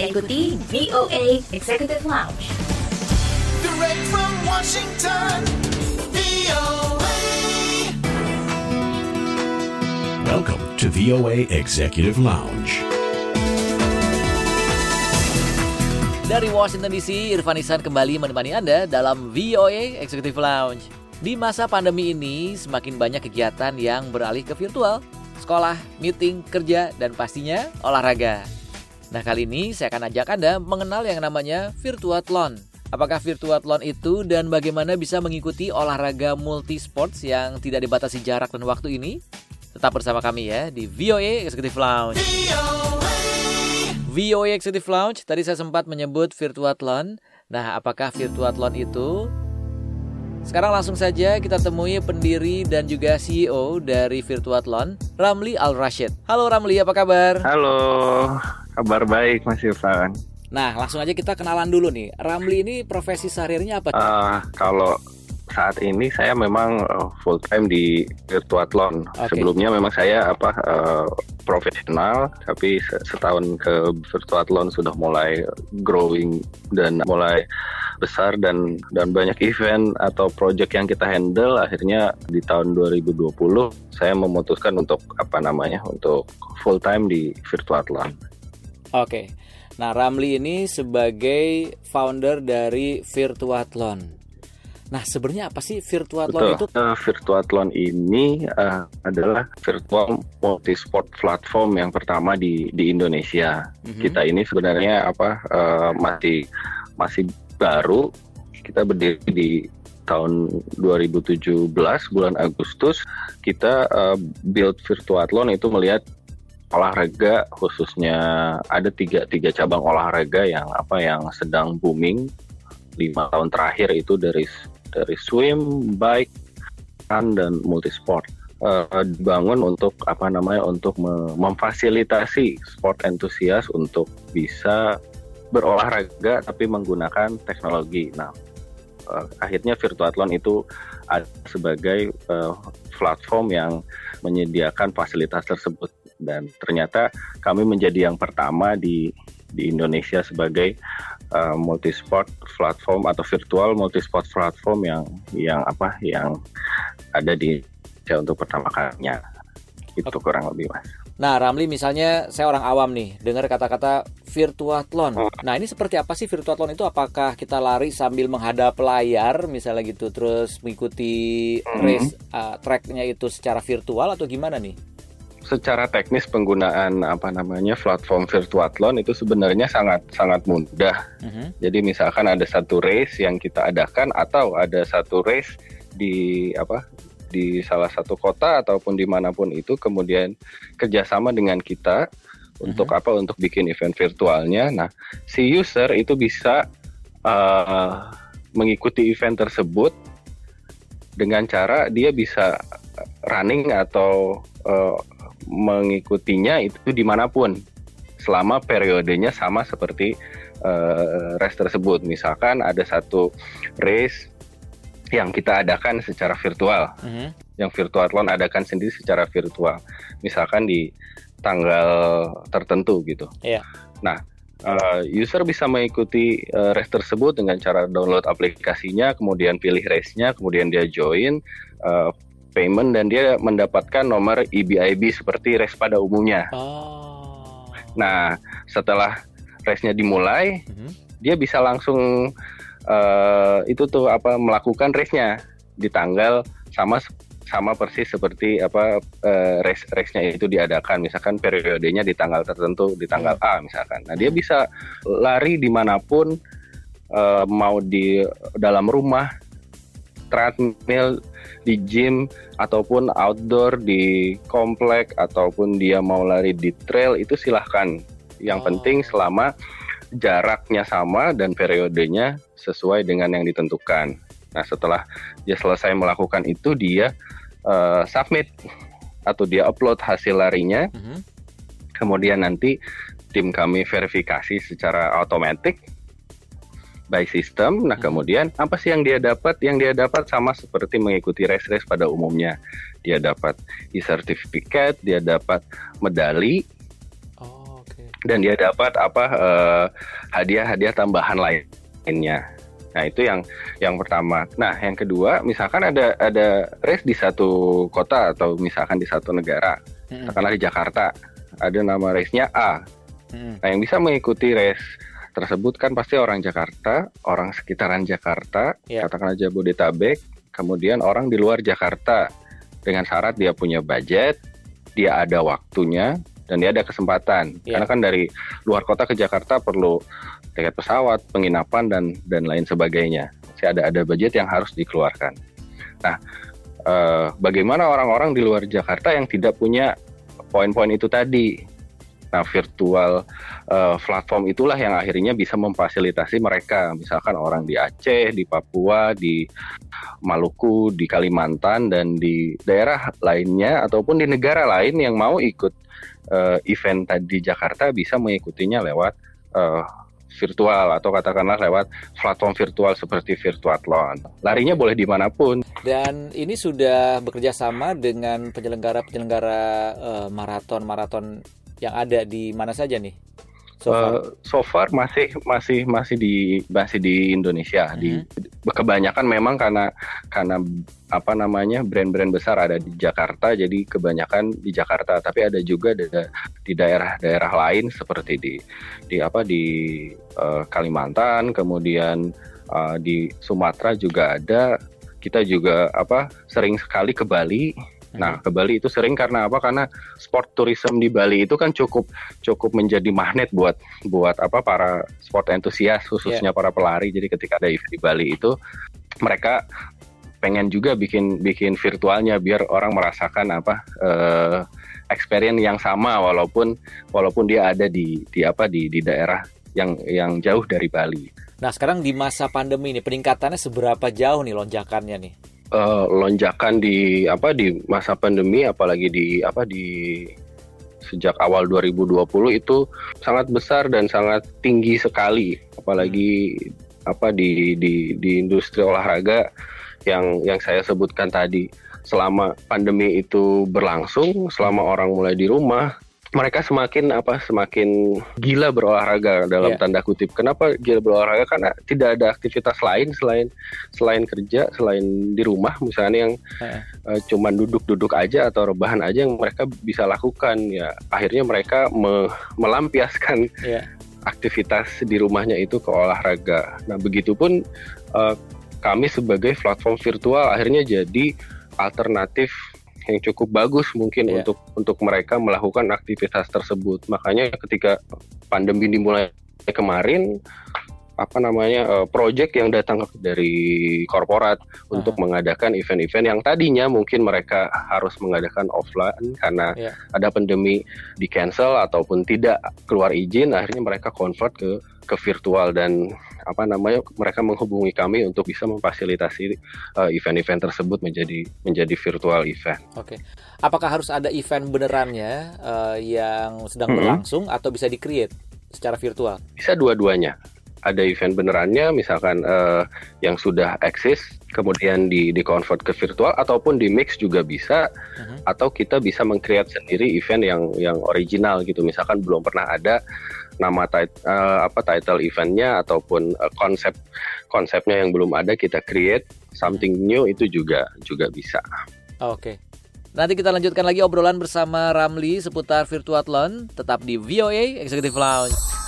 Anda ikuti VOA Executive Lounge. Direct from Washington, VOA. Welcome to VOA Executive Lounge. Dari Washington DC, Irfan Isan kembali menemani Anda dalam VOA Executive Lounge. Di masa pandemi ini, semakin banyak kegiatan yang beralih ke virtual. Sekolah, meeting, kerja, dan pastinya olahraga. Nah kali ini saya akan ajak Anda mengenal yang namanya Virtuathlon. Apakah Virtuathlon itu dan bagaimana bisa mengikuti olahraga multi-sports yang tidak dibatasi jarak dan waktu ini? Tetap bersama kami ya di VOA Executive Lounge. VOA Executive Lounge, tadi saya sempat menyebut Virtuathlon. Nah, apakah Virtuathlon itu? Sekarang langsung saja kita temui pendiri dan juga CEO dari Virtuathlon, Ramli Al-Rashid. Halo Ramli, apa kabar? Halo, kabar baik Mas Irfan. Nah, langsung aja kita kenalan dulu nih. Ramli ini profesi sehari-harinya apa? Uh, kalau saat ini saya memang uh, full time di Virtuathlon. Oke. Sebelumnya memang saya apa uh, profesional, tapi se- setahun ke Virtuathlon sudah mulai growing dan mulai besar dan dan banyak event atau project yang kita handle. Akhirnya di tahun 2020 saya memutuskan untuk apa namanya untuk full time di Virtuathlon. Oke. Nah, Ramli ini sebagai founder dari Virtuathlon. Nah, sebenarnya apa sih Virtuathlon itu? Betul. Eh, Virtuathlon ini eh, adalah virtual multisport platform yang pertama di di Indonesia. Mhm. Kita ini sebenarnya apa eh, masih masih baru. Kita berdiri di tahun 2017 bulan Agustus. Kita eh, build Virtuathlon itu melihat olahraga khususnya ada tiga tiga cabang olahraga yang apa yang sedang booming. Lima tahun terakhir itu dari dari swim, bike, run dan multisport. Eh, dibangun untuk apa namanya untuk me- memfasilitasi sport entusias untuk bisa berolahraga tapi menggunakan teknologi. Nah, eh, akhirnya Virtuathlon itu sebagai eh, platform yang menyediakan fasilitas tersebut dan ternyata kami menjadi yang pertama di di Indonesia sebagai uh, multisport platform atau virtual multisport platform yang yang apa yang ada di Indonesia untuk pertama kalinya itu kurang lebih mas. Nah, Ramli misalnya saya orang awam nih, dengar kata-kata Virtuathlon. Nah, ini seperti apa sih Virtuathlon itu? Apakah kita lari sambil menghadap layar misalnya gitu terus mengikuti Mhm. race uh, tracknya itu secara virtual atau gimana nih? Secara teknis penggunaan apa namanya platform Virtuathlon itu sebenarnya sangat sangat mudah. Mhm. Jadi misalkan ada satu race yang kita adakan atau ada satu race di apa di salah satu kota ataupun di mana pun itu kemudian kerjasama dengan kita untuk apa untuk bikin event virtualnya. Nah si user itu bisa uh, mengikuti event tersebut dengan cara dia bisa running atau uh, mengikutinya itu di mana pun selama periodenya sama seperti uh, race tersebut. Misalkan ada satu race yang kita adakan secara virtual, Mhm. yang Virtuathlon adakan sendiri secara virtual. Misalkan di tanggal tertentu gitu. Iya. Nah, uh, user bisa mengikuti uh, race tersebut dengan cara download aplikasinya, kemudian pilih race-nya, kemudian dia join uh, payment dan dia mendapatkan nomor EBIB seperti race pada umumnya. Oh. Nah, setelah race-nya dimulai, Mhm. dia bisa langsung eh, itu tuh apa melakukan race-nya di tanggal sama sama persis seperti apa eh, race race-nya itu diadakan misalkan periodenya di tanggal tertentu di tanggal A misalkan. Nah, dia bisa lari di mana pun eh, mau di dalam rumah treadmill di gym ataupun outdoor di komplek ataupun dia mau lari di trail itu silahkan. Yang Oh. penting selama jaraknya sama dan periodenya sesuai dengan yang ditentukan. Nah setelah dia selesai melakukan itu dia eh, submit atau dia upload hasil larinya, Mhm. kemudian nanti tim kami verifikasi secara otomatis by system. Nah, Hmm. kemudian apa sih yang dia dapat? Yang dia dapat sama seperti mengikuti race-race pada umumnya. Dia dapat e-certificate, dia dapat medali, Oh, dan dia dapat apa eh, hadiah-hadiah tambahan lainnya. Nah itu yang yang pertama. Nah yang kedua, misalkan ada ada race di satu kota atau misalkan di satu negara, katakanlah di Jakarta, ada nama race-nya A. Mm-mm. Nah yang bisa mengikuti race tersebut kan pasti orang Jakarta, orang sekitaran Jakarta, Ya. katakanlah Jabodetabek, kemudian orang di luar Jakarta dengan syarat dia punya budget, dia ada waktunya, dan dia ada kesempatan. Ya. Karena kan dari luar kota ke Jakarta perlu tiket pesawat, penginapan dan dan lain sebagainya. Masih ada ada budget yang harus dikeluarkan. Nah, eh, bagaimana orang-orang di luar Jakarta yang tidak punya poin-poin itu tadi? Nah, virtual eh, platform itulah yang akhirnya bisa memfasilitasi mereka. Misalkan orang di Aceh, di Papua, di Maluku, di Kalimantan, dan di daerah lainnya ataupun di negara lain yang mau ikut eh, event tadi di Jakarta bisa mengikutinya lewat eh, virtual atau katakanlah lewat platform virtual seperti Virtuathlon. Larinya boleh di mana pun. Dan ini sudah bekerja sama dengan penyelenggara-penyelenggara maraton-maraton yang ada di mana saja nih? So far? Eh, so far masih masih masih di masih di Indonesia. Di kebanyakan memang karena karena apa namanya brand-brand besar ada di Jakarta, jadi kebanyakan di Jakarta. Tapi ada juga di, di daerah-daerah lain seperti di di apa di eh, Kalimantan, kemudian eh, di Sumatera juga ada. Kita juga apa sering sekali ke Bali. Nah, ke Bali itu sering karena apa? Karena sport tourism di Bali itu kan cukup cukup menjadi magnet buat buat apa para sport entusias khususnya para pelari. Jadi ketika ada event di Bali itu mereka pengen juga bikin bikin virtualnya biar orang merasakan apa eh, experience yang sama walaupun walaupun dia ada di di apa di di daerah yang yang jauh dari Bali. Nah sekarang di masa pandemi ini peningkatannya seberapa jauh nih lonjakannya nih? Eh, lonjakan di apa di masa pandemi apalagi di apa di sejak awal 2020 itu sangat besar dan sangat tinggi sekali. Apalagi apa di di di industri olahraga yang yang saya sebutkan tadi. Selama pandemi itu berlangsung selama orang mulai di rumah mereka semakin apa semakin gila berolahraga dalam Iya. tanda kutip. Kenapa gila berolahraga? Karena tidak ada aktivitas lain selain selain kerja, selain di rumah misalnya yang Heeh. eh, cuman duduk-duduk aja atau rebahan aja yang mereka bisa lakukan ya. Akhirnya mereka me- melampiaskan Iya. aktivitas di rumahnya itu ke olahraga. Nah, begitupun eh, kami sebagai platform virtual akhirnya jadi alternatif yang cukup bagus mungkin Iya. untuk untuk mereka melakukan aktivitas tersebut. Makanya ketika pandemi dimulai kemarin apa namanya eh, project yang datang dari korporat untuk mengadakan event-event yang tadinya mungkin mereka harus mengadakan offline karena Iya. ada pandemi di cancel ataupun tidak keluar izin akhirnya mereka convert ke ke virtual dan apa namanya mereka menghubungi kami untuk bisa memfasilitasi eh, event-event tersebut menjadi menjadi virtual event. Oke. Apakah harus ada event benerannya eh, yang sedang Mhm. berlangsung atau bisa di-create secara virtual? Bisa dua-duanya. Ada event benerannya misalkan eh, yang sudah eksis kemudian di di convert ke virtual ataupun di mix juga bisa Mhm. atau kita bisa meng-create sendiri event yang yang original gitu. Misalkan belum pernah ada nama tit- eh, apa title eventnya ataupun eh, konsep konsepnya yang belum ada kita create something new itu juga juga bisa. Oke. Nanti kita lanjutkan lagi obrolan bersama Ramli seputar Virtuathlon tetap di VOA Executive Lounge.